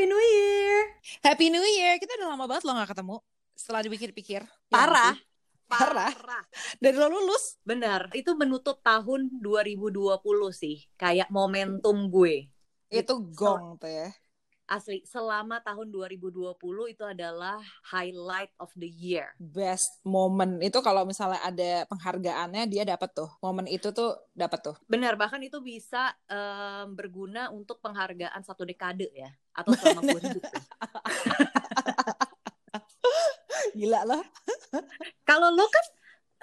Happy New Year. Happy New Year. Kita udah lama banget lo gak ketemu. Setelah dipikir-pikir. Parah. Ya, Parah. Dari lo lulus. Benar. Itu menutup tahun 2020 sih. Kayak momentum gue. Itu gong tuh ya. Asli, selama tahun 2020 itu adalah highlight of the year. Best moment itu kalau misalnya ada penghargaannya dia dapat tuh. Momen itu tuh dapat tuh. Benar, bahkan itu bisa um, berguna untuk penghargaan satu dekade ya atau selama gue hidup. Gila loh. kalau lo kan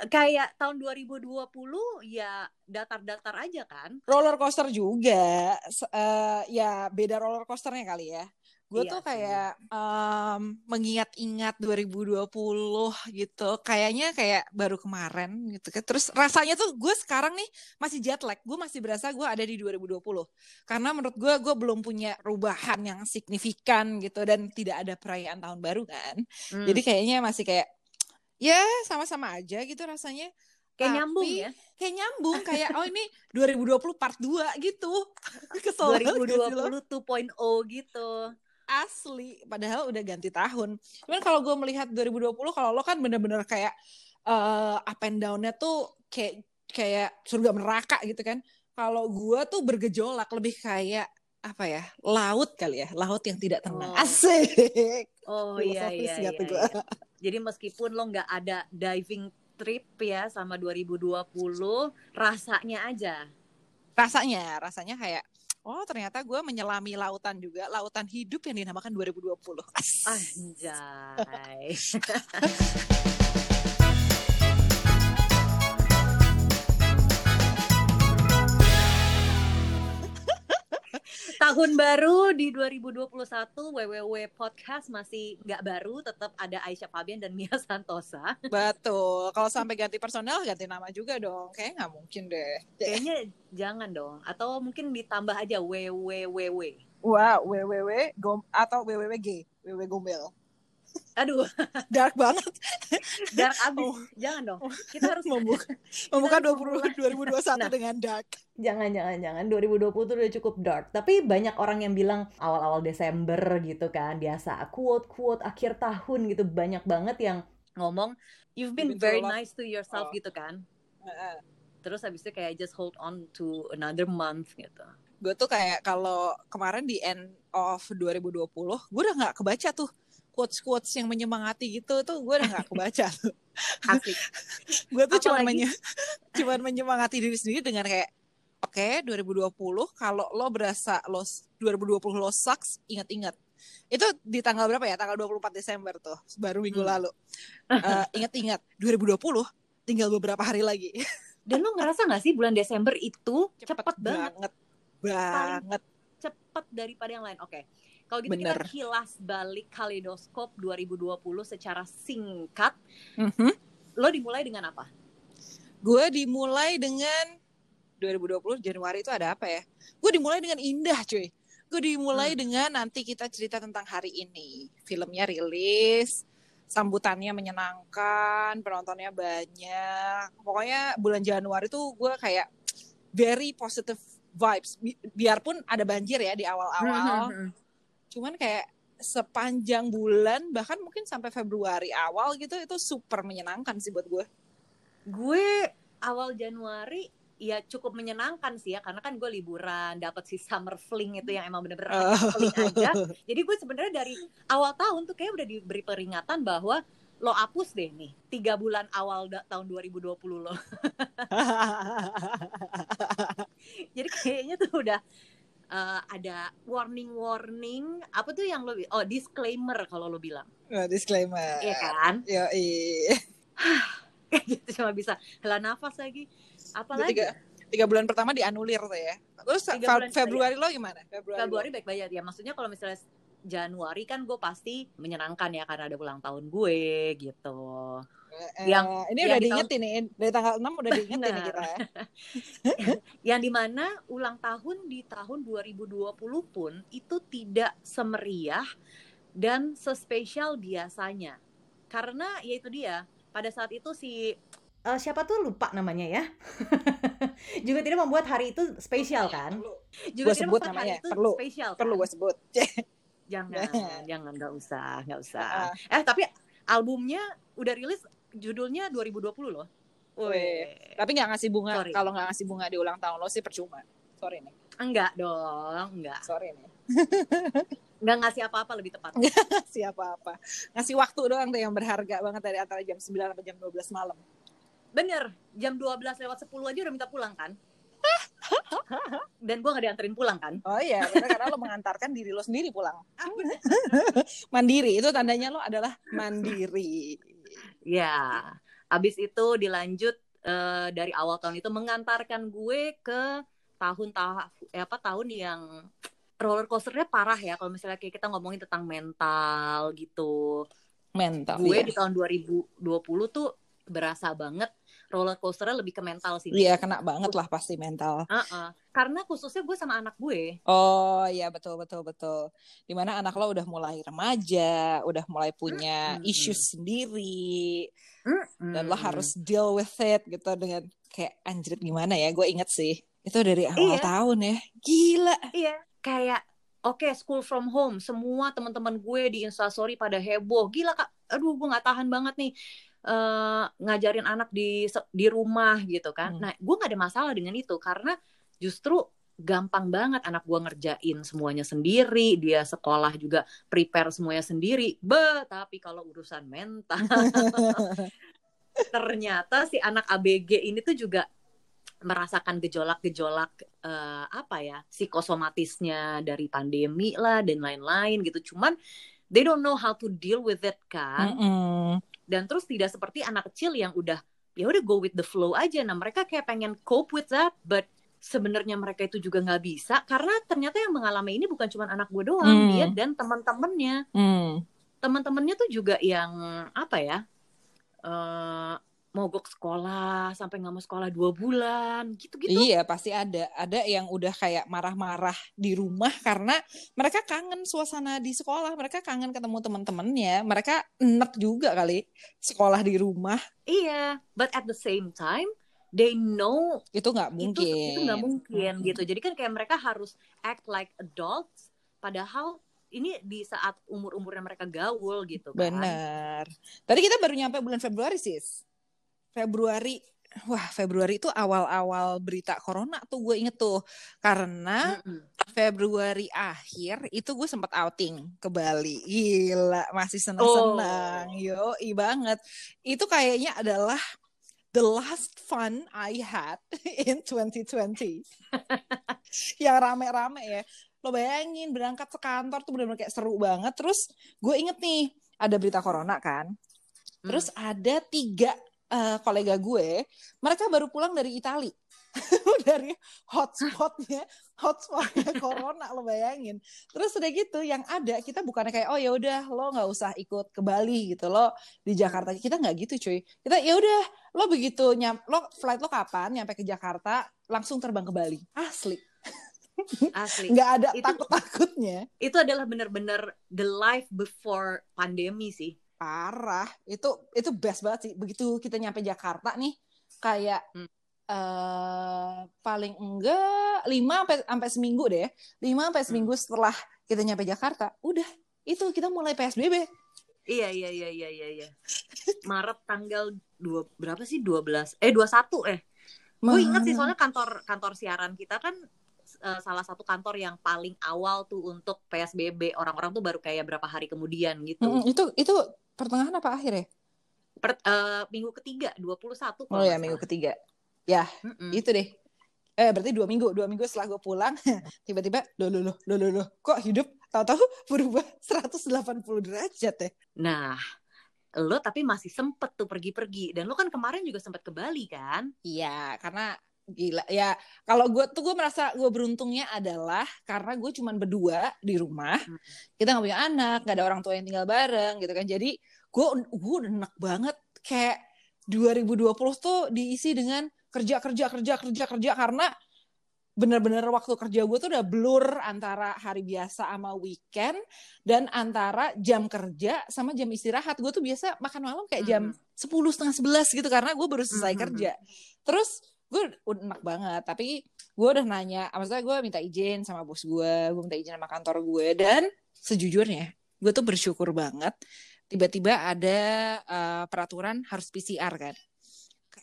kayak tahun 2020 ya datar-datar aja kan roller coaster juga uh, ya beda roller coasternya kali ya gue iya tuh kayak um, mengingat-ingat 2020 gitu. Kayaknya kayak baru kemarin gitu kan. Terus rasanya tuh gue sekarang nih masih jet lag. Gue masih berasa gue ada di 2020 karena menurut gue gue belum punya perubahan yang signifikan gitu dan tidak ada perayaan tahun baru kan. Hmm. jadi kayaknya masih kayak ya sama-sama aja gitu rasanya. Kayak Tapi, nyambung ya? kayak nyambung kayak oh ini 2020 part 2 gitu. Kesel 2020 2.0 gitu asli padahal udah ganti tahun. Cuman kalau gue melihat 2020 kalau lo kan bener-bener kayak uh, up and down-nya tuh kayak kayak surga neraka gitu kan. Kalau gue tuh bergejolak lebih kayak apa ya laut kali ya laut yang tidak tenang. Oh. asik. Oh iya iya, iya, iya. jadi meskipun lo nggak ada diving trip ya sama 2020 rasanya aja. Rasanya rasanya kayak oh ternyata gue menyelami lautan juga. Lautan hidup yang dinamakan 2020 anjay tahun baru di 2021 WWW Podcast masih nggak baru, tetap ada Aisyah Fabian dan Mia Santosa. Betul. Kalau sampai ganti personel, ganti nama juga dong. Kayaknya nggak mungkin deh. Kayaknya jangan dong. Atau mungkin ditambah aja WWWW. Wah, wow, WWW gom atau WWWG, WW Gombel. Aduh, dark banget. dark abis. Oh. Jangan dong. Kita harus membuka membuka 20 2021 nah, dengan dark. Jangan jangan jangan 2020 tuh udah cukup dark. Tapi banyak orang yang bilang awal-awal Desember gitu kan, biasa quote quote akhir tahun gitu banyak banget yang ngomong you've been very nice to yourself oh. gitu kan. Terus habis itu kayak just hold on to another month gitu gue tuh kayak kalau kemarin di end of 2020 gue udah nggak kebaca tuh quotes quotes yang menyemangati gitu tuh gue udah gak kebaca tuh. Gue tuh cuma menye cuman menyemangati diri sendiri dengan kayak oke okay, 2020 kalau lo berasa lo 2020 lo sucks ingat-ingat itu di tanggal berapa ya? Tanggal 24 Desember tuh baru minggu hmm. lalu. Uh, ingat-ingat 2020 tinggal beberapa hari lagi. Dan lo ngerasa gak sih bulan Desember itu cepet, cepet banget? banget. Banget. cepet daripada yang lain? Oke. okay kalau gitu Bener. kita kilas balik kaleidoskop 2020 secara singkat. Mm -hmm. Lo dimulai dengan apa? Gue dimulai dengan 2020 Januari itu ada apa ya? Gue dimulai dengan indah cuy. Gue dimulai hmm. dengan nanti kita cerita tentang hari ini. Filmnya rilis, sambutannya menyenangkan, penontonnya banyak. Pokoknya bulan Januari tuh gue kayak very positive vibes. biarpun ada banjir ya di awal-awal. Hmm, hmm, hmm cuman kayak sepanjang bulan bahkan mungkin sampai Februari awal gitu itu super menyenangkan sih buat gue gue awal Januari ya cukup menyenangkan sih ya karena kan gue liburan dapat si summer fling itu yang emang bener-bener uh. fling aja. Jadi gue sebenarnya dari awal tahun tuh kayak udah diberi peringatan bahwa lo hapus deh nih tiga bulan awal da- tahun 2020 lo. Jadi kayaknya tuh udah uh, ada warning-warning apa tuh yang lo oh disclaimer kalau lo bilang. Oh, disclaimer. Iya kan? Yo gitu cuma bisa hela nafas lagi. Apa lagi? tiga, tiga bulan pertama dianulir tuh ya. Terus Februari lo gimana? Februari, Februari baik-baik ya. Maksudnya kalau misalnya Januari kan gue pasti menyenangkan ya karena ada ulang tahun gue gitu Eh, yang ini yang udah diingetin nih dari tanggal 6 udah diingetin nih kita ya. yang di mana ulang tahun di tahun 2020 pun itu tidak semeriah dan sespesial biasanya. Karena ya itu dia pada saat itu si uh, siapa tuh lupa namanya ya? Juga tidak membuat hari itu spesial kan? juga gua tidak sebut namanya hari itu perlu. spesial perlu kan? gue sebut. Jangan, jangan nggak usah, nggak usah. Eh tapi albumnya udah rilis judulnya 2020 loh. Wih. Tapi nggak ngasih bunga. Kalau nggak ngasih bunga di ulang tahun lo sih percuma. Sorry nih. Enggak dong, enggak. Sorry nih. Enggak ngasih apa-apa lebih tepat. Enggak ngasih apa-apa. Ngasih waktu doang tuh yang berharga banget dari antara jam 9 sampai jam 12 malam. Bener, jam 12 lewat 10 aja udah minta pulang kan? Dan gue gak dianterin pulang kan? Oh iya, karena lo mengantarkan diri lo sendiri pulang. mandiri, itu tandanya lo adalah mandiri. Ya, abis itu dilanjut uh, dari awal tahun itu mengantarkan gue ke tahun tahun eh, apa tahun yang roller coasternya parah ya kalau misalnya kayak kita ngomongin tentang mental gitu. Mental. Gue iya. di tahun 2020 tuh berasa banget roller coasternya lebih ke mental sih. Iya kena banget lah pasti mental. Uh -uh. Karena khususnya gue sama anak gue. Oh iya betul betul betul. Di mana anak lo udah mulai remaja, udah mulai punya mm -hmm. issues sendiri, mm -hmm. dan lo harus deal with it gitu dengan kayak anjrit gimana ya? Gue inget sih itu dari awal iya. tahun ya. Gila. Iya kayak oke okay, school from home semua teman-teman gue di instastory pada heboh gila kak aduh gue nggak tahan banget nih uh, ngajarin anak di di rumah gitu kan. Hmm. Nah, gue nggak ada masalah dengan itu karena justru gampang banget anak gue ngerjain semuanya sendiri, dia sekolah juga prepare semuanya sendiri. Be, tapi kalau urusan mental, ternyata si anak ABG ini tuh juga merasakan gejolak-gejolak uh, apa ya psikosomatisnya dari pandemi lah dan lain-lain gitu. Cuman they don't know how to deal with it kan. Mm -mm dan terus tidak seperti anak kecil yang udah ya udah go with the flow aja nah mereka kayak pengen cope with that but sebenarnya mereka itu juga nggak bisa karena ternyata yang mengalami ini bukan cuma anak gue doang hmm. dia dan teman-temannya hmm. teman-temannya tuh juga yang apa ya uh, mogok sekolah sampai nggak mau sekolah dua bulan gitu-gitu. Iya pasti ada ada yang udah kayak marah-marah di rumah karena mereka kangen suasana di sekolah, mereka kangen ketemu teman-temannya, mereka enak juga kali sekolah di rumah. Iya, but at the same time they know itu nggak mungkin itu nggak mungkin hmm. gitu jadi kan kayak mereka harus act like adults padahal ini di saat umur umurnya mereka gaul gitu kan benar tadi kita baru nyampe bulan Februari sis Februari wah Februari itu awal-awal berita corona tuh gue inget tuh. Karena Februari akhir itu gue sempat outing ke Bali. Gila masih senang-senang oh. yo i banget. Itu kayaknya adalah the last fun I had in 2020 yang rame-rame ya. Lo bayangin berangkat ke kantor tuh bener-bener kayak seru banget. Terus gue inget nih ada berita corona kan. Terus hmm. ada tiga uh, kolega gue, mereka baru pulang dari Itali. dari hotspotnya hotspotnya corona lo bayangin. Terus udah gitu yang ada kita bukannya kayak oh ya udah lo nggak usah ikut ke Bali gitu. Lo di Jakarta kita nggak gitu cuy. Kita ya udah lo begitu nyam lo flight lo kapan? Nyampe ke Jakarta langsung terbang ke Bali. Asli. Asli. Nggak ada takut takutnya itu adalah benar-benar the life before pandemi sih parah itu itu best banget sih begitu kita nyampe Jakarta nih kayak hmm. uh, paling enggak lima sampai sampai seminggu deh lima sampai hmm. seminggu hmm. setelah kita nyampe Jakarta udah itu kita mulai PSBB iya iya iya iya iya, iya. Maret tanggal dua berapa sih dua belas eh dua satu eh gue inget sih soalnya kantor kantor siaran kita kan uh, salah satu kantor yang paling awal tuh untuk PSBB orang-orang tuh baru kayak berapa hari kemudian gitu. Mm, itu itu pertengahan apa akhir ya? Per, uh, minggu ketiga, 21 Oh ya, minggu ketiga. Ya, mm -mm. itu deh. Eh, berarti dua minggu. Dua minggu setelah gue pulang, tiba-tiba, loh, loh, loh, loh, loh, kok hidup tahu-tahu berubah 180 derajat ya? Nah, lo tapi masih sempet tuh pergi-pergi. Dan lo kan kemarin juga sempet ke Bali kan? Iya, karena gila ya kalau gue tuh gue merasa gue beruntungnya adalah karena gue cuman berdua di rumah. Hmm. kita nggak punya anak nggak ada orang tua yang tinggal bareng gitu kan. Jadi gue gue udah enak banget. Kayak 2020 tuh diisi dengan kerja kerja kerja kerja kerja. Karena bener-bener waktu kerja gue tuh udah blur antara hari biasa sama weekend dan antara jam kerja sama jam istirahat. Gue tuh biasa makan malam kayak jam sepuluh setengah sebelas gitu karena gue baru selesai hmm. kerja. Terus gue udah enak banget tapi gue udah nanya maksudnya gue minta izin sama bos gue gue minta izin sama kantor gue dan sejujurnya gue tuh bersyukur banget tiba-tiba ada uh, peraturan harus PCR kan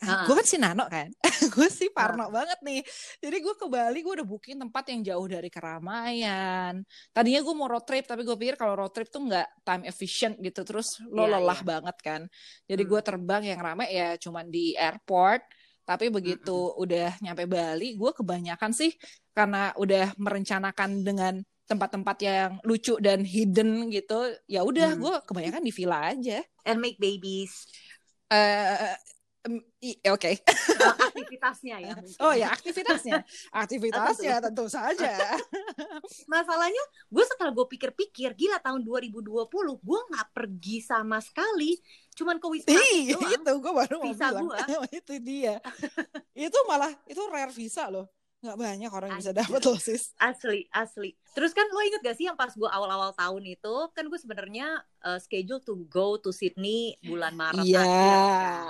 Uh. Gue kan si Nano kan, gue sih Parno uh. banget nih. Jadi gue ke Bali, gue udah booking tempat yang jauh dari keramaian. Tadinya gue mau road trip, tapi gue pikir kalau road trip tuh nggak time efficient gitu, terus lo yeah, lelah yeah. banget kan. Jadi hmm. gue terbang yang ramai ya cuman di airport. Tapi begitu hmm. udah nyampe Bali, gue kebanyakan sih karena udah merencanakan dengan tempat-tempat yang lucu dan hidden gitu. Ya udah, hmm. gue kebanyakan di villa aja. And make babies. Uh, Oke. Okay. aktivitasnya ya. Mungkin. Oh ya aktivitasnya, aktivitasnya tentu saja. Masalahnya, gue setelah gue pikir-pikir, gila tahun 2020, gue nggak pergi sama sekali, cuman ke wisma doang. Itu gue baru mau visa bilang. Gua. itu dia. itu malah itu rare visa loh nggak banyak orang yang bisa dapat loh sis asli asli terus kan lo inget gak sih yang pas gue awal-awal tahun itu kan gue sebenarnya uh, schedule to go to Sydney bulan Maret iya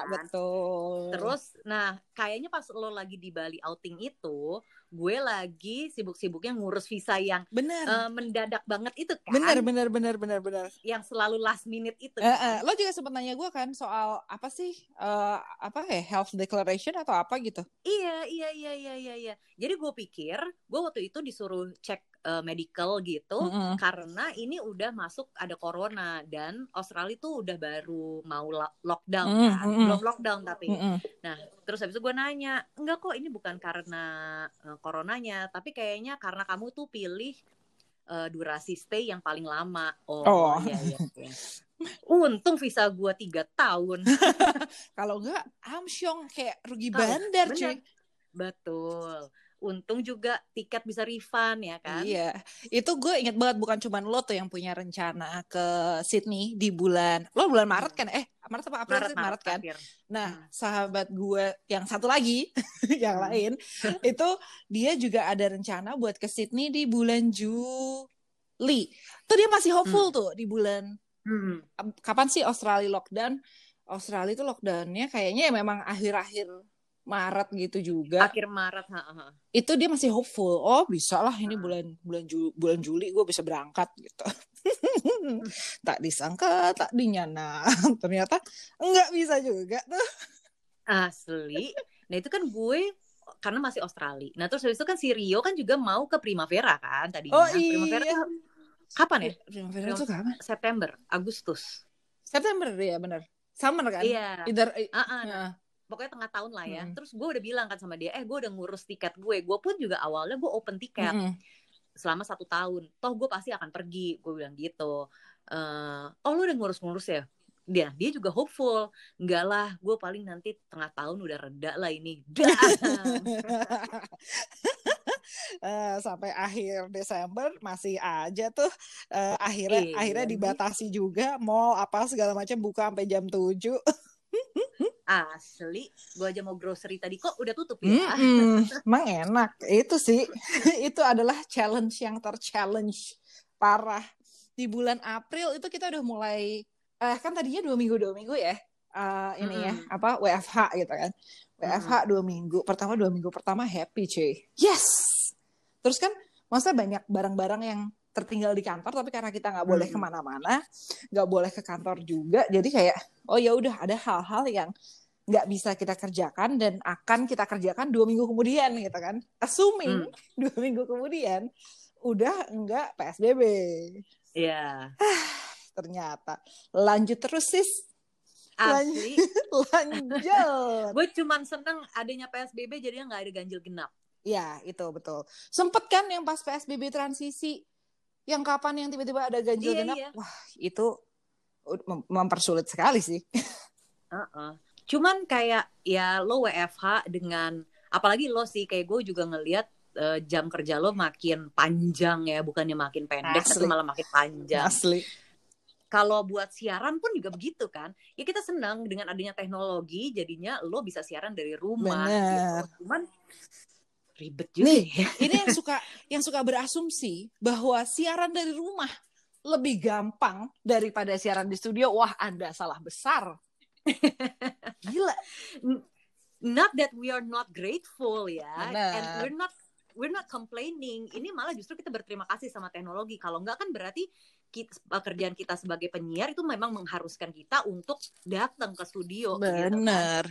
kan? betul terus nah kayaknya pas lo lagi di Bali outing itu gue lagi sibuk-sibuknya ngurus visa yang bener. Uh, mendadak banget itu kan bener bener bener bener bener yang selalu last minute itu kan? uh, uh, lo juga sempat nanya gue kan soal apa sih uh, apa ya health declaration atau apa gitu iya iya iya iya iya, iya. jadi gue pikir gue waktu itu disuruh cek uh, medical gitu mm -hmm. karena ini udah masuk ada corona dan Australia tuh udah baru mau lockdown mm -hmm. kan belum lockdown tapi mm -hmm. nah terus habis itu gue nanya enggak kok ini bukan karena uh, coronanya tapi kayaknya karena kamu tuh pilih uh, durasi stay yang paling lama oh, oh. iya iya, iya. Untung visa gue tiga tahun. Kalau enggak, amsyong kayak rugi bandar, cuy. Betul untung juga tiket bisa refund ya kan iya itu gue inget banget bukan cuma lo tuh yang punya rencana ke Sydney di bulan lo bulan Maret kan eh Maret apa April Maret, Maret, Maret kan akhir. nah hmm. sahabat gue yang satu lagi yang hmm. lain itu dia juga ada rencana buat ke Sydney di bulan Juli tuh dia masih hopeful hmm. tuh di bulan hmm. kapan sih Australia lockdown Australia itu lockdownnya kayaknya ya memang akhir-akhir Maret gitu juga. Akhir Maret, ha, ha. Itu dia masih hopeful. Oh, bisa lah ini bulan bulan Juli, bulan Juli gue bisa berangkat gitu. tak disangka, tak dinyana. Ternyata enggak bisa juga tuh. Asli. Nah, itu kan gue karena masih Australia. Nah, terus habis itu kan si Rio kan juga mau ke Primavera kan tadinya. Oh iya. Primavera tuh kapan ya? Primavera itu kapan? September, Agustus. September ya benar. Summer kan? Iya. Either, uh -uh. Uh pokoknya tengah tahun lah ya. Hmm. Terus gue udah bilang kan sama dia, eh gue udah ngurus tiket gue. Gue pun juga awalnya gue open tiket hmm. selama satu tahun. Toh gue pasti akan pergi. Gue bilang gitu. Uh, oh lu udah ngurus-ngurus ya? Dia dia juga hopeful. Enggak lah, gue paling nanti tengah tahun udah reda lah ini. uh, sampai akhir Desember masih aja tuh uh, akhirnya iya. akhirnya dibatasi juga mall apa segala macam buka sampai jam 7 Asli, gue aja mau grocery tadi kok udah tutup ya. Mm -mm, emang enak. Itu sih, itu adalah challenge yang terchallenge parah. Di bulan April itu kita udah mulai, eh kan tadinya dua minggu dua minggu ya. Uh, ini mm. ya apa WFH gitu kan. WFH mm. dua minggu. Pertama dua minggu pertama happy cuy. Yes. Terus kan, maksudnya banyak barang-barang yang tertinggal di kantor tapi karena kita nggak boleh ke mana-mana nggak boleh ke kantor juga jadi kayak oh ya udah ada hal-hal yang nggak bisa kita kerjakan dan akan kita kerjakan dua minggu kemudian gitu kan assuming hmm. dua minggu kemudian udah enggak psbb Iya. Yeah. ternyata lanjut terus sis Asli. lanjut. Gue cuman seneng adanya PSBB jadinya nggak ada ganjil genap. Ya, itu betul. Sempet kan yang pas PSBB transisi yang kapan yang tiba-tiba ada ganjil iya, genap iya. wah itu mempersulit sekali sih uh -uh. cuman kayak ya lo WFH dengan apalagi lo sih kayak gue juga ngelihat uh, jam kerja lo makin panjang ya bukannya makin pendek Asli. tapi malah makin panjang Asli kalau buat siaran pun juga begitu kan ya kita senang dengan adanya teknologi jadinya lo bisa siaran dari rumah gitu. cuman ribet juga Nih, ya. ini yang suka yang suka berasumsi bahwa siaran dari rumah lebih gampang daripada siaran di studio. Wah, Anda salah besar. Gila. Not that we are not grateful ya. Benar. And we're not we're not complaining. Ini malah justru kita berterima kasih sama teknologi. Kalau enggak kan berarti kita, pekerjaan kita sebagai penyiar itu memang mengharuskan kita untuk datang ke studio. Bener. Gitu kan.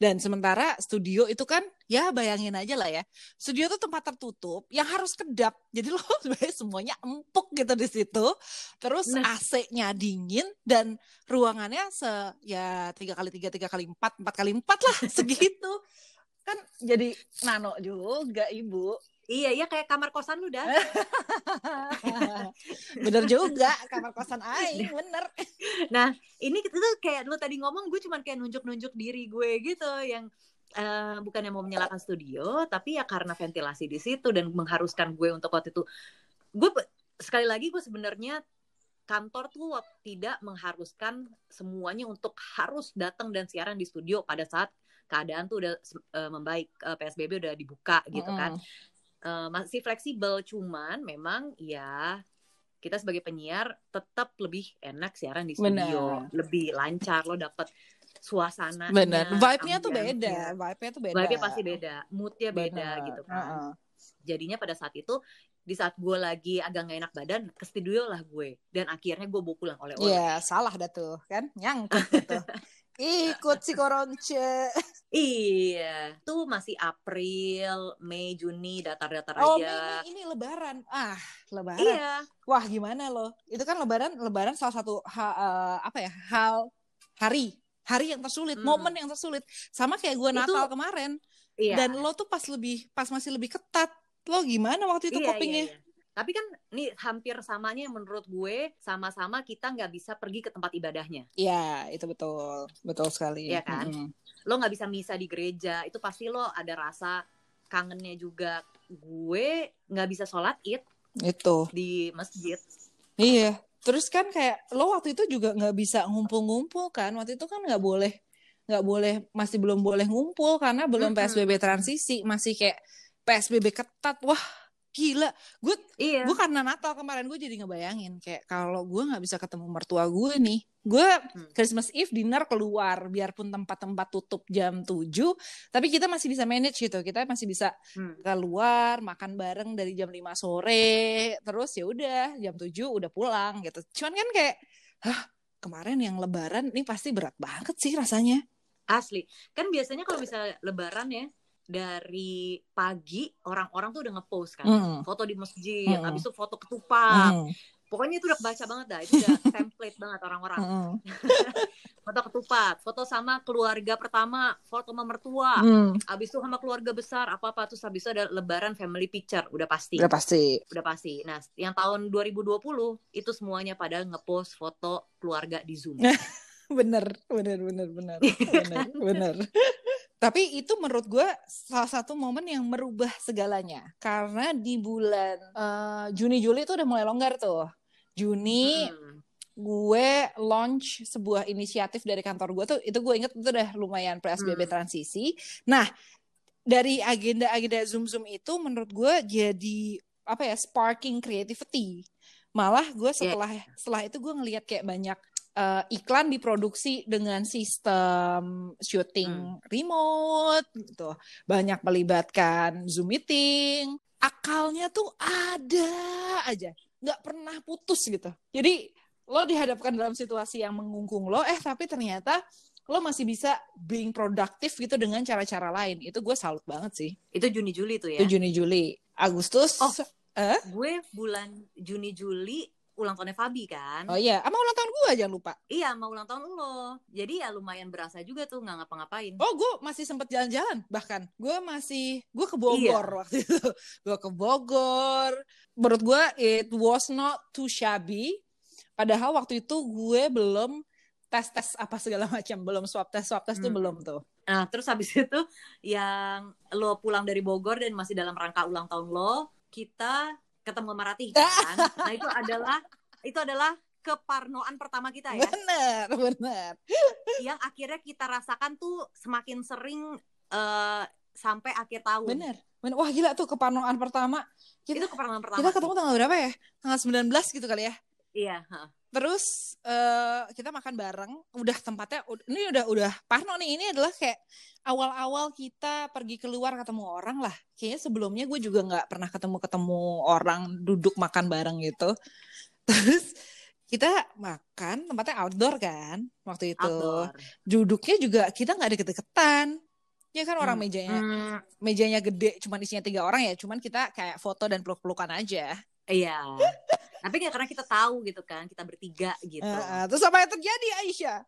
Dan sementara studio itu kan ya bayangin aja lah ya. Studio itu tempat tertutup yang harus kedap. Jadi lo semuanya empuk gitu di situ. Terus nah. AC-nya dingin dan ruangannya se ya tiga kali tiga tiga kali empat empat kali empat lah segitu. kan jadi nano juga ibu Iya, iya kayak kamar kosan lu dah. bener juga, kamar kosan aing, bener. Nah, ini itu kayak lu tadi ngomong gue cuman kayak nunjuk-nunjuk diri gue gitu yang uh, bukan yang mau menyalakan studio, tapi ya karena ventilasi di situ dan mengharuskan gue untuk waktu itu gue sekali lagi gue sebenarnya kantor tuh tidak mengharuskan semuanya untuk harus datang dan siaran di studio pada saat keadaan tuh udah uh, membaik uh, eh, PSBB udah dibuka gitu mm. kan uh, masih fleksibel cuman memang ya kita sebagai penyiar tetap lebih enak siaran di studio Bener. lebih lancar lo dapet suasana Bener. Vibe-nya tuh beda. Vibe-nya tuh beda. Vibe-nya pasti beda. Mood-nya beda gitu kan. Uh -uh. Jadinya pada saat itu di saat gue lagi agak gak enak badan ke studio lah gue dan akhirnya gue bawa pulang oleh-oleh. Iya, salah dah tuh kan nyangkut gitu. Ikut si koronce. Iya, tuh masih April, Mei, Juni, datar-datar oh, aja. Oh, Mei ini lebaran. Ah, lebaran. Iya. Wah, gimana loh? Itu kan lebaran, lebaran salah satu ha, uh, apa ya? hal hari, hari yang tersulit, hmm. momen yang tersulit. Sama kayak gue Natal itu, kemarin. Iya. Dan lo tuh pas lebih pas masih lebih ketat. Lo gimana waktu itu iya, copingnya? Iya, iya. Tapi kan nih hampir samanya menurut gue sama-sama kita nggak bisa pergi ke tempat ibadahnya. Iya, itu betul. Betul sekali. Iya kan? Mm -hmm. Lo nggak bisa misa di gereja, itu pasti lo ada rasa kangennya juga. Gue nggak bisa sholat id itu di masjid. Iya. Terus kan kayak lo waktu itu juga nggak bisa ngumpul-ngumpul kan? Waktu itu kan nggak boleh nggak boleh masih belum boleh ngumpul karena belum mm -hmm. PSBB transisi masih kayak PSBB ketat. Wah, gila gue iya. gue karena Natal kemarin gue jadi ngebayangin kayak kalau gue nggak bisa ketemu mertua gue nih gue hmm. Christmas Eve dinner keluar biarpun tempat-tempat tutup jam 7 tapi kita masih bisa manage gitu kita masih bisa hmm. keluar makan bareng dari jam 5 sore terus ya udah jam 7 udah pulang gitu cuman kan kayak hah kemarin yang lebaran ini pasti berat banget sih rasanya asli kan biasanya kalau bisa lebaran ya dari pagi orang-orang tuh udah ngepost kan mm. foto di masjid mm. habis itu foto ketupat mm. pokoknya itu udah baca banget dah itu udah template banget orang-orang mm. foto ketupat foto sama keluarga pertama foto sama mertua mm. habis itu sama keluarga besar apa apa terus habis itu ada lebaran family picture udah pasti udah pasti udah pasti nah yang tahun 2020 itu semuanya pada ngepost foto keluarga di zoom bener bener bener bener bener bener tapi itu menurut gue salah satu momen yang merubah segalanya karena di bulan uh, Juni Juli itu udah mulai longgar tuh Juni hmm. gue launch sebuah inisiatif dari kantor gue tuh itu gue inget itu udah lumayan PSBB hmm. transisi nah dari agenda-agenda zoom zoom itu menurut gue jadi apa ya sparking creativity malah gue iya. setelah yeah. setelah itu gue ngelihat kayak banyak uh, iklan diproduksi dengan sistem syuting hmm. remote gitu. Banyak melibatkan Zoom meeting. Akalnya tuh ada aja, nggak pernah putus gitu. Jadi lo dihadapkan dalam situasi yang mengungkung lo, eh tapi ternyata lo masih bisa being produktif gitu dengan cara-cara lain. Itu gue salut banget sih. Itu Juni Juli tuh ya? Itu Juni Juli. Agustus. Oh, eh? gue bulan Juni Juli ulang tahunnya Fabi kan. Oh iya, sama ulang tahun gue jangan lupa. Iya, sama ulang tahun lo. Jadi ya lumayan berasa juga tuh nggak ngapa-ngapain. Oh, gue masih sempet jalan-jalan. Bahkan gue masih gue ke Bogor iya. waktu itu. gue ke Bogor. Menurut gue it was not too shabby. Padahal waktu itu gue belum tes tes apa segala macam belum swab tes swab tes hmm. tuh belum tuh nah terus habis itu yang lo pulang dari Bogor dan masih dalam rangka ulang tahun lo kita ketemu sama Ratih kan. nah itu adalah itu adalah keparnoan pertama kita ya. Benar, benar. Yang akhirnya kita rasakan tuh semakin sering uh, sampai akhir tahun. Benar. Benar. Wah gila tuh keparnoan pertama. Kita, itu keparnoan pertama. Kita ketemu tanggal berapa ya? Tanggal 19 gitu kali ya. Iya, huh. Terus uh, kita makan bareng, udah tempatnya ini udah udah Parno nih. Ini adalah kayak awal-awal kita pergi keluar ketemu orang lah. Kayaknya sebelumnya gue juga nggak pernah ketemu ketemu orang duduk makan bareng gitu. Terus kita makan tempatnya outdoor kan waktu itu Outdoor. duduknya juga kita nggak deket-deketan ya kan orang Hmm. mejanya Hmm, mejanya gede cuman isinya tiga orang ya cuman kita kayak foto dan peluk-pelukan aja iya. Tapi nggak karena kita tahu gitu kan, kita bertiga gitu. Eh, eh, terus apa yang terjadi Aisyah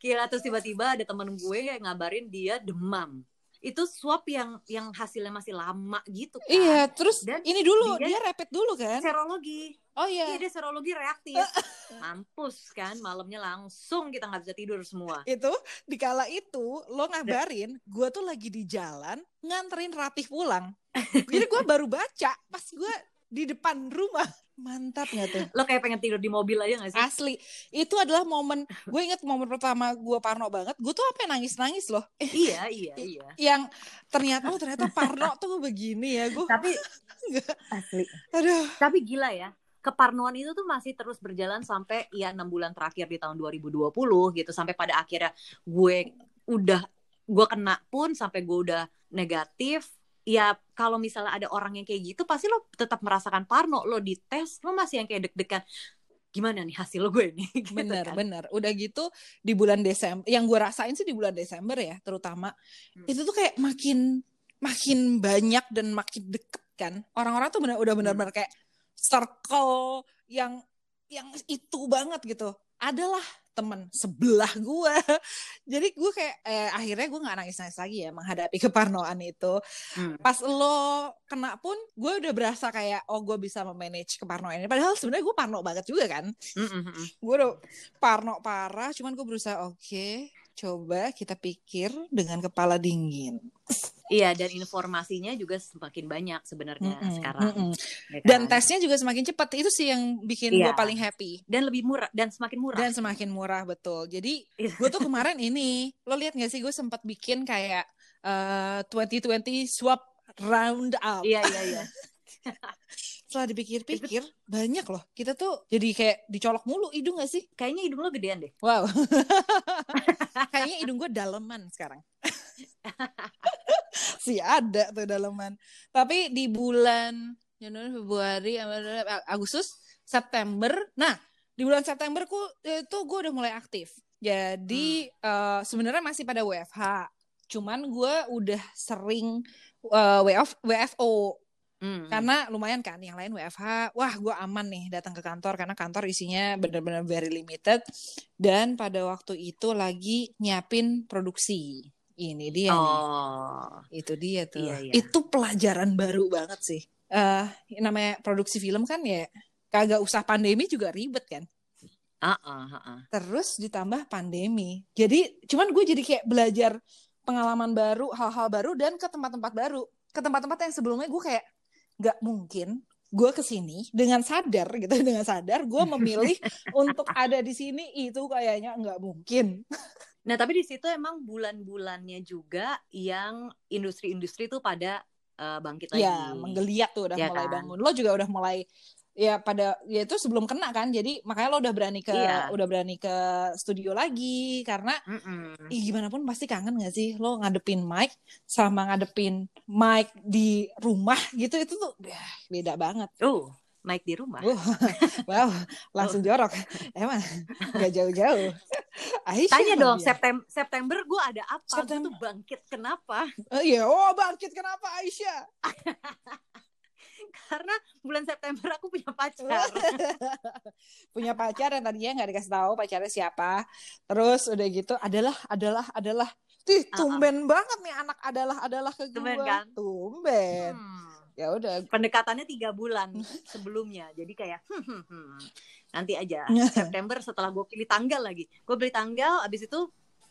Kira terus tiba-tiba ada temen gue yang ngabarin dia demam. Itu swab yang yang hasilnya masih lama gitu kan. iya terus Dan ini dulu dia- dia rapid dulu kan Serologi. Oh Iya, iya dia serologi reaktif. Mampus kan, malamnya langsung kita nggak bisa tidur semua. itu di kala itu lo ngabarin gue tuh lagi di jalan nganterin Ratih pulang jadi gue baru baca pas gue di depan rumah mantap nggak tuh Lo kayak pengen tidur di mobil aja gak sih? asli itu adalah momen gue inget momen pertama gue parno banget gue tuh apa nangis nangis loh iya, iya, iya. yang ternyata oh ternyata parno tuh begini ya gue Tapi asli. aduh Tapi gila ya. Keparnoan itu tuh masih terus berjalan sampai ya enam bulan terakhir di tahun 2020 gitu sampai pada akhirnya gue udah gue kena pun sampai gue udah negatif ya kalau misalnya ada orang yang kayak gitu pasti lo tetap merasakan parno lo dites lo masih yang kayak deg-degan gimana nih hasil gue nih gitu bener kan. bener udah gitu di bulan Desember yang gue rasain sih di bulan Desember ya terutama Hmm. itu tuh kayak makin makin banyak dan makin deket kan orang-orang tuh bener udah Hmm. benar-benar kayak circle yang yang itu banget gitu. Adalah temen sebelah gue jadi gue kayak eh, akhirnya gue nggak nangis-nangis lagi ya menghadapi keparnoan itu. Hmm. pas lo kena pun gue udah berasa kayak oh gue bisa memanage keparnoan ini. Padahal sebenarnya gue parno banget juga kan. Mm, mm, mm. gue udah parno parah cuman gue berusaha oke coba kita pikir dengan kepala dingin Iya dan informasinya juga semakin banyak sebenarnya Mm-mm, sekarang. mm-mm. ya dan kan? tesnya juga semakin cepat itu sih yang bikin gue Iya. paling happy dan lebih murah dan semakin murah. dan semakin murah betul jadi Iya. gue tuh kemarin ini lo lihat gak sih gue sempat bikin kayak eh 2020 swap round up Iya iya iya. setelah dipikir-pikir banyak loh. Kita tuh jadi kayak dicolok mulu hidung gak sih? Kayaknya hidung lo gedean deh. wow. Kayaknya hidung gue daleman sekarang. Sih ada tuh daleman. Tapi di bulan Januari Februari Agustus September. Nah di bulan September ku itu gue udah mulai aktif. Jadi eh, sebenarnya masih pada WFH cuman gue udah sering eh, WF, WFO Hmm. karena lumayan kan yang lain WFH wah gue aman nih datang ke kantor karena kantor isinya benar-benar very limited dan pada waktu itu lagi nyiapin produksi ini dia nih Oh. itu dia tuh Iya, iya. itu pelajaran baru banget sih eh namanya produksi film kan ya kagak usah pandemi juga ribet kan Ah, ah, ah, ah. terus ditambah pandemi jadi cuman gue jadi kayak belajar pengalaman baru hal-hal baru dan ke tempat-tempat baru ke tempat-tempat yang sebelumnya gue kayak nggak mungkin gue ke sini dengan sadar gitu dengan sadar gue memilih untuk ada di sini itu kayaknya nggak mungkin Nah, tapi di situ emang bulan-bulannya juga yang industri-industri tuh pada eh, bangkit lagi. ya menggeliat tuh udah Iya mulai kan? bangun lo juga udah mulai ya pada ya itu sebelum kena kan jadi makanya lo udah berani ke Iya. udah berani ke studio lagi karena Mm-mm. Ih, gimana pun pasti kangen gak sih lo ngadepin mic sama ngadepin mic di rumah gitu itu tuh ya, beda banget. Oh, Mike di rumah. Uh, wow, langsung jorok. Emang gak jauh-jauh. Aisyah Tanya dong, dia. September September gue ada apa? Gue September. tuh bangkit kenapa? Oh, iya, oh bangkit kenapa Aisyah? Karena bulan September aku punya pacar. Punya pacar yang tadinya nggak dikasih tahu pacarnya siapa. Terus udah gitu adalah adalah adalah. Tuh, Ah, ah. tumben banget nih anak adalah adalah ke gue. Tumben kan? Tumben. Hmm. Ya udah, pendekatannya tiga bulan sebelumnya jadi kayak hmm, hmm, hmm. nanti aja September setelah gue pilih tanggal lagi gue beli tanggal abis itu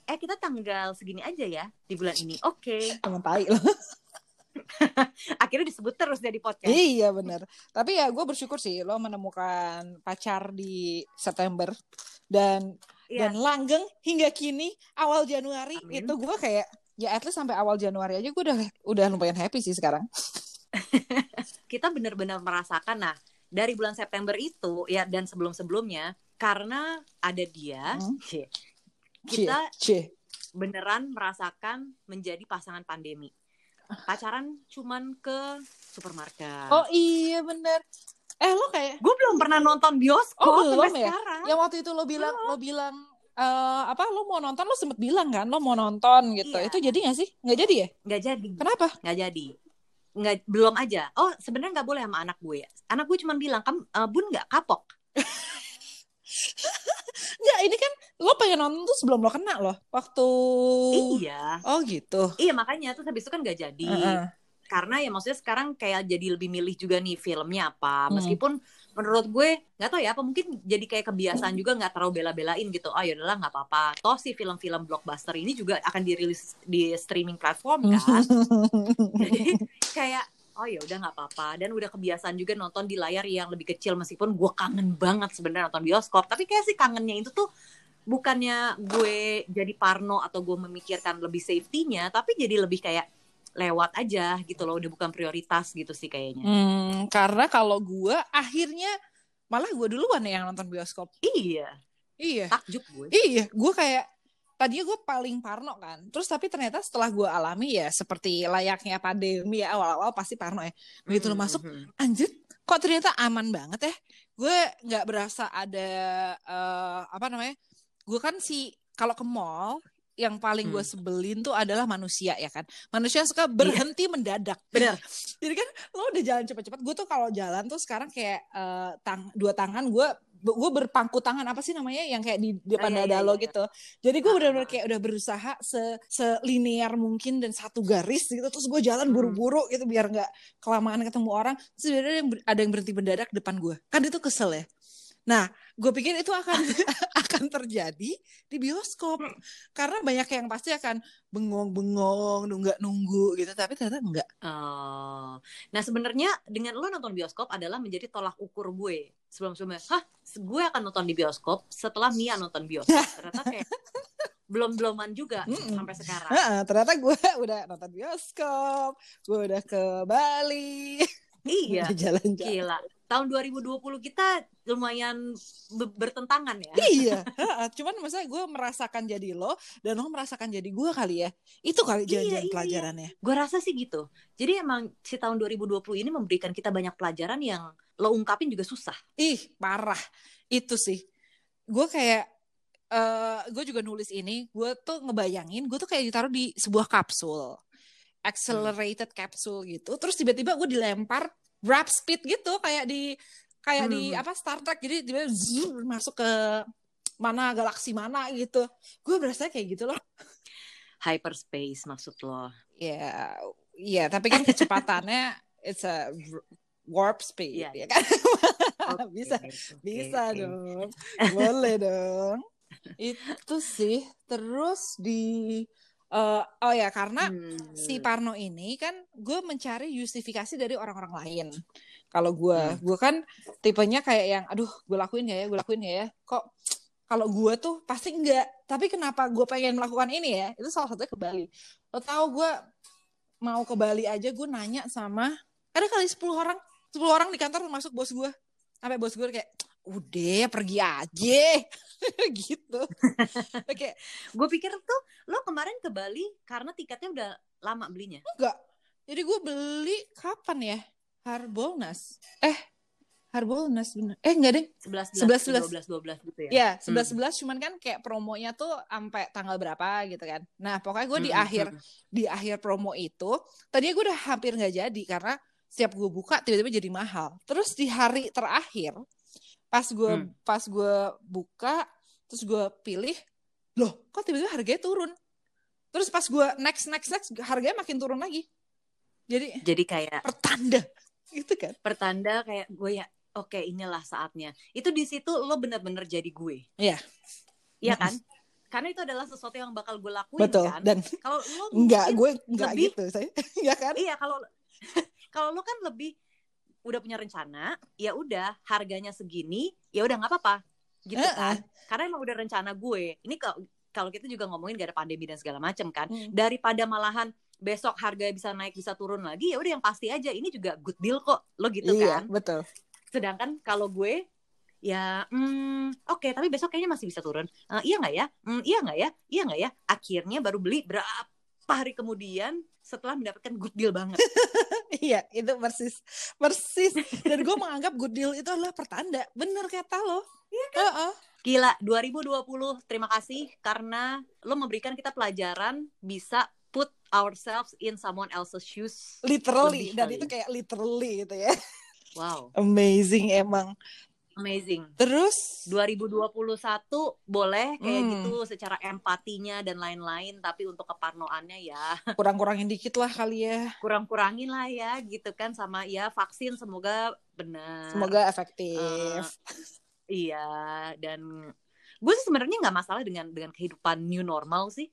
eh kita tanggal segini aja ya di bulan ini oke tai loh. akhirnya disebut terus jadi podcast Iya bener. Tapi ya gue bersyukur sih lo menemukan pacar di September dan Iya. dan langgeng hingga kini awal Januari Amin. itu gue kayak ya at least sampai awal Januari aja gue udah udah lumayan happy sih sekarang. kita benar-benar merasakan nah dari bulan September itu ya dan sebelum-sebelumnya karena ada dia Hmm. cie, Cie, kita cie. beneran merasakan menjadi pasangan pandemi pacaran cuman ke supermarket Oh iya bener. Eh lo kayak gue belum pernah nonton bioskop Oh, belum sampai ya? sekarang. yang waktu itu lo bilang lo bilang eh apa lo mau nonton lo sempet bilang kan lo mau nonton gitu. Iya. Itu jadi gak sih? Nggak jadi ya? Nggak jadi. Kenapa? Nggak jadi. Nggak belum aja. Oh sebenarnya nggak boleh sama anak gue. Anak gue cuma bilang kamu eh, bun nggak kapok. Nggak, ini kan lo pengen nonton tuh sebelum lo kena loh. Waktu Iya. Oh gitu. Iya makanya terus habis itu kan nggak jadi. Heeh. Karena ya maksudnya sekarang kayak jadi lebih milih juga nih filmnya apa. Hmm. Meskipun menurut gue nggak tahu ya apa mungkin jadi kayak kebiasaan juga nggak terlalu bela-belain gitu. Oh yaudahlah nggak apa-apa. Toh si film-film blockbuster ini juga akan dirilis di streaming platform kan. Jadi kayak oh ya udah nggak apa-apa dan udah kebiasaan juga nonton di layar yang lebih kecil meskipun gue kangen banget sebenarnya nonton bioskop tapi kayak sih kangennya itu tuh bukannya gue jadi parno atau gue memikirkan lebih safety-nya tapi jadi lebih kayak lewat aja gitu loh udah bukan prioritas gitu sih kayaknya Hmm, karena kalau gue akhirnya malah gue duluan yang nonton bioskop. iya Iya. takjub gue Iya, gue kayak tadinya gue paling parno kan. Terus tapi ternyata setelah gue alami ya seperti layaknya pandemi ya awal-awal pasti parno ya. Begitu lo Mhm, masuk, mhm. anjir, kok ternyata aman banget ya. Gue nggak berasa ada eh, apa namanya? Gue kan si kalau ke mall yang paling gue Hmm. sebelin tuh adalah manusia ya kan. Manusia suka berhenti mendadak. Bener. Jadi kan lo udah jalan cepet-cepet. Gue tuh kalau jalan tuh sekarang kayak eh, tang dua tangan gue gue berpangku tangan apa sih namanya yang kayak di depan iya, dada iya, lo iya. gitu. Jadi gue Ah, benar-benar ah. kayak udah berusaha se selinear mungkin dan satu garis gitu. Terus gue jalan Hmm. buru-buru gitu biar nggak kelamaan ketemu orang. Terus ada yang ada yang berhenti mendadak depan gue. Kan itu kesel ya. Nah, gue pikir itu akan akan terjadi di bioskop karena banyak yang pasti akan bengong-bengong, nunggak nunggu gitu. Tapi ternyata enggak. Oh. Nah sebenarnya dengan lo nonton bioskop adalah menjadi tolak ukur gue sebelum sebelumnya. Hah, gue akan nonton di bioskop setelah Mia nonton bioskop. Ternyata kayak belum beloman juga Mm-mm. sampai sekarang. Heeh, ternyata gue udah nonton bioskop, gue udah ke Bali, Iya. jalan-jalan. Gila. Tahun 2020 kita lumayan be- bertentangan ya. Iya, cuman maksudnya gue merasakan jadi lo dan lo merasakan jadi gue kali ya. Itu kali Iya, jalan-jalan iya. pelajarannya. Gue rasa sih gitu. Jadi emang si tahun 2020 ini memberikan kita banyak pelajaran yang lo ungkapin juga susah. Ih, parah. Itu sih. Gue kayak eh gue juga nulis ini, gue tuh ngebayangin gue tuh kayak ditaruh di sebuah kapsul. Accelerated capsule gitu. Terus tiba-tiba gue dilempar warp speed gitu kayak di kayak di Hmm. apa Star Trek jadi tiba masuk ke mana galaksi mana gitu. Gue berasa kayak gitu loh. Hyperspace maksud lo. Ya, iya, tapi kan kecepatannya it's a warp speed Iya. ya kan. Oke, bisa oke, bisa oke. dong. Boleh dong. Itu sih. Terus di eh, oh ya karena Hmm. si Parno ini kan gue mencari justifikasi dari orang-orang lain. Kalau gue, Hmm. gue kan tipenya kayak yang, aduh, gue lakuin gak ya, gue lakuin gak ya? Kok kalau gue tuh pasti enggak. Tapi kenapa gue pengen melakukan ini ya? Itu salah satunya ke Bali. Lo tau gue mau ke Bali aja, gue nanya sama ada kali 10 orang, 10 orang di kantor termasuk bos gue. Sampai bos gue kayak, udah pergi aja, gitu. Kayak Gue pikir tuh lo kemarin ke Bali karena tiketnya udah lama belinya. Enggak. Jadi gue beli kapan ya? Harbolnas. Eh, Harbolnas bener. Eh enggak deh. 11 11, 11 12 12 gitu ya. Ya, 11 11 cuman kan kayak promonya tuh sampai tanggal berapa gitu kan. Nah, pokoknya gue di Hmm, akhir hmm. di akhir promo itu, tadinya gue udah hampir nggak jadi karena setiap gue buka tiba-tiba jadi mahal. Terus di hari terakhir pas gue Hmm. pas gue buka terus gue pilih, loh kok tiba-tiba harganya turun. Terus pas gue next next next harganya makin turun lagi. Jadi Jadi kayak pertanda gitu kan. pertanda kayak gue ya oke inilah saatnya. Itu di situ lo bener-bener jadi gue. Iya. Iya kan? Karena itu adalah sesuatu yang bakal gue lakuin Betul. kan. Dan Kalau lo enggak gue enggak lebih- gitu saya. ya kan? Iya kalau kalau lo kan lebih udah punya rencana, ya udah harganya segini, ya udah nggak apa-apa, gitu Heeh. kan? Karena emang udah rencana gue. Ini kalau kalau kita juga ngomongin gak ada pandemi dan segala macam kan, Hmm. daripada malahan besok harga bisa naik bisa turun lagi, ya udah yang pasti aja ini juga good deal kok, lo gitu iya, kan? betul. Sedangkan kalau gue ya hmm, oke tapi besok kayaknya masih bisa turun Eh, iya nggak ya Hmm, iya nggak ya iya nggak ya akhirnya baru beli berapa hari kemudian setelah mendapatkan good deal banget. iya, itu persis. Persis. Dan gue menganggap good deal itu adalah pertanda. Bener kata lo. Iya kan? Uh -uh. Gila, 2020 terima kasih karena lo memberikan kita pelajaran bisa put ourselves in someone else's shoes. Literally, dan itu kayak literally gitu ya. Wow. Amazing emang. Amazing. Terus 2021 boleh kayak hmm. gitu secara empatinya dan lain-lain tapi untuk keparnoannya ya kurang-kurangin dikit lah kali ya. Kurang-kurangin lah ya gitu kan sama ya vaksin semoga benar. Semoga efektif. Uh, iya dan gue sih sebenarnya nggak masalah dengan dengan kehidupan new normal sih.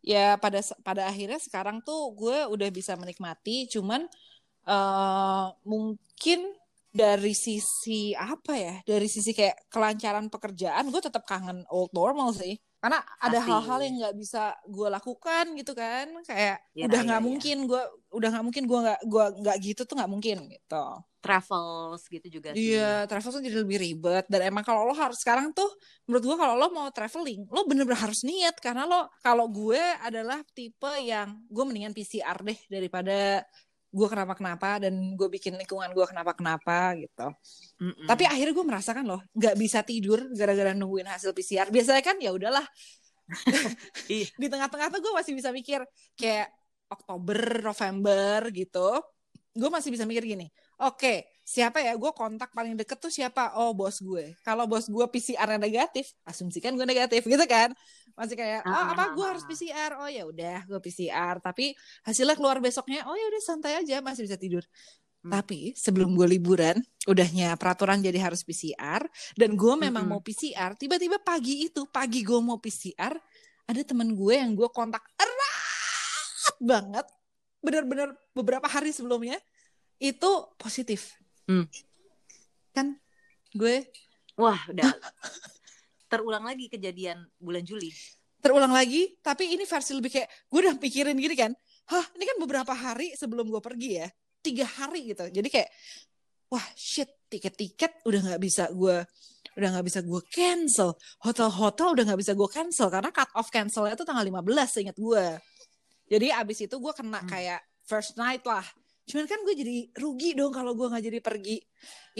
Ya pada pada akhirnya sekarang tuh gue udah bisa menikmati cuman uh, mungkin dari sisi apa ya dari sisi kayak kelancaran pekerjaan gue tetap kangen old normal sih. Karena ada hal-hal yang nggak bisa gue lakukan gitu kan kayak ya, udah nggak ya, mungkin gue udah nggak mungkin gue nggak gue nggak gitu tuh nggak mungkin gitu. Travels gitu juga sih. Iya, travel tuh jadi lebih ribet. Dan emang kalau lo harus sekarang tuh menurut gue kalau lo mau traveling, lo bener-bener harus niat. Karena lo kalau gue adalah tipe yang gue mendingan PCR deh daripada gue kenapa kenapa dan gue bikin lingkungan gue kenapa kenapa gitu. Mm-mm. Tapi akhirnya gue merasakan loh nggak bisa tidur gara-gara nungguin hasil PCR. Biasanya kan ya udahlah. di tengah-tengah tuh gue masih bisa mikir kayak Oktober, November gitu. Gue masih bisa mikir gini. Oke, okay, siapa ya gue kontak paling deket tuh siapa? Oh bos gue. Kalau bos gue PCR negatif, asumsikan gue negatif gitu kan masih kayak oh apa gue harus PCR oh ya udah gue PCR tapi hasilnya keluar besoknya oh ya udah santai aja masih bisa tidur. Hmm. tapi sebelum gue liburan udahnya peraturan jadi harus PCR dan gue memang hmm. mau PCR tiba-tiba pagi itu pagi gue mau PCR ada teman gue yang gue kontak erat banget benar-benar beberapa hari sebelumnya itu positif. Hmm. kan gue wah udah terulang lagi kejadian bulan Juli. Terulang lagi, tapi ini versi lebih kayak gue udah pikirin gini kan, hah ini kan beberapa hari sebelum gue pergi ya, tiga hari gitu. Jadi kayak, wah shit tiket-tiket udah nggak bisa gue udah nggak bisa gue cancel hotel-hotel udah nggak bisa gue cancel karena cut off cancelnya itu tanggal 15 seingat gue jadi abis itu gue kena hmm. kayak first night lah cuman kan gue jadi rugi dong kalau gue nggak jadi pergi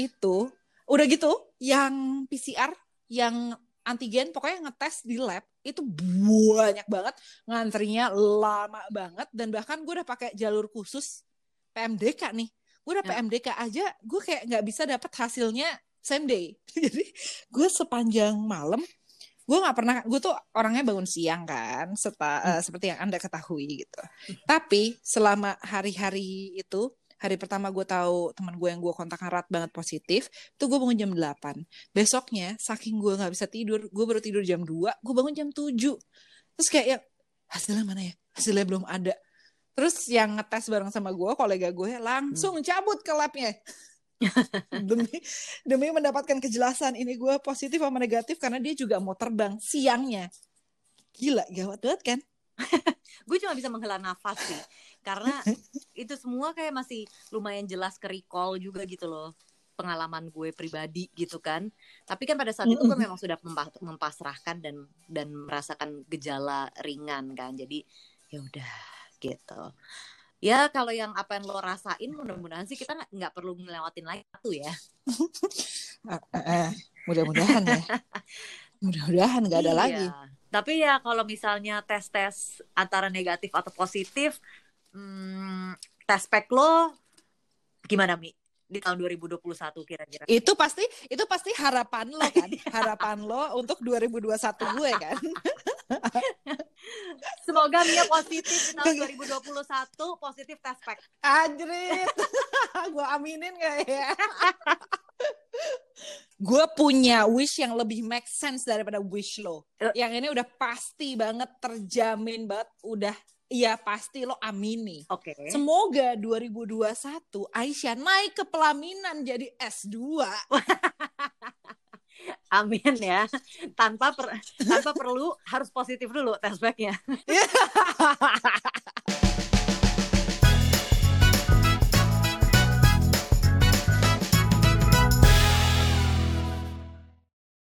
itu udah gitu yang PCR yang antigen pokoknya ngetes di lab itu banyak banget ngantrinya lama banget dan bahkan gue udah pakai jalur khusus PMDK nih gue udah ya. PMDK aja gue kayak nggak bisa dapat hasilnya same day jadi gue sepanjang malam gue nggak pernah gue tuh orangnya bangun siang kan seta, hmm. uh, seperti yang anda ketahui gitu hmm. tapi selama hari-hari itu hari pertama gue tahu teman gue yang gue kontak erat banget positif tuh gue bangun jam 8 besoknya saking gue nggak bisa tidur gue baru tidur jam 2 gue bangun jam 7 terus kayak ya hasilnya mana ya? Hasilnya belum ada. Terus yang ngetes bareng sama gue kolega gue langsung hmm. cabut ke labnya. Demi demi mendapatkan kejelasan ini gue positif sama negatif karena dia juga mau terbang siangnya. Gila gawat banget kan? Gue cuma bisa menghela nafas sih karena itu semua kayak masih lumayan jelas ke recall juga gitu loh pengalaman gue pribadi gitu kan. Tapi kan pada saat itu gue memang sudah mempasrahkan dan dan merasakan gejala ringan kan. Jadi ya udah gitu. Ya kalau yang apa yang lo rasain mudah-mudahan sih kita nggak perlu ngelewatin lagi satu ya. Ah, ah, ah. mudah-mudahan ya. Mudah-mudahan nggak ada iya. lagi. Tapi ya kalau misalnya tes tes antara negatif atau positif hmm, tes pack lo gimana Mi di tahun 2021 kira-kira? Itu pasti itu pasti harapan lo kan, harapan lo untuk 2021 gue kan. Semoga Mia positif di tahun 2021 positif tes pack. Anjrit. gue aminin gak ya? gue punya wish yang lebih make sense daripada wish lo. Eh. Yang ini udah pasti banget terjamin banget udah Iya pasti lo amini. Oke. Okay. Semoga 2021 Aisyah naik ke pelaminan jadi S2. Amin ya. Tanpa per, tanpa perlu harus positif dulu tes backnya.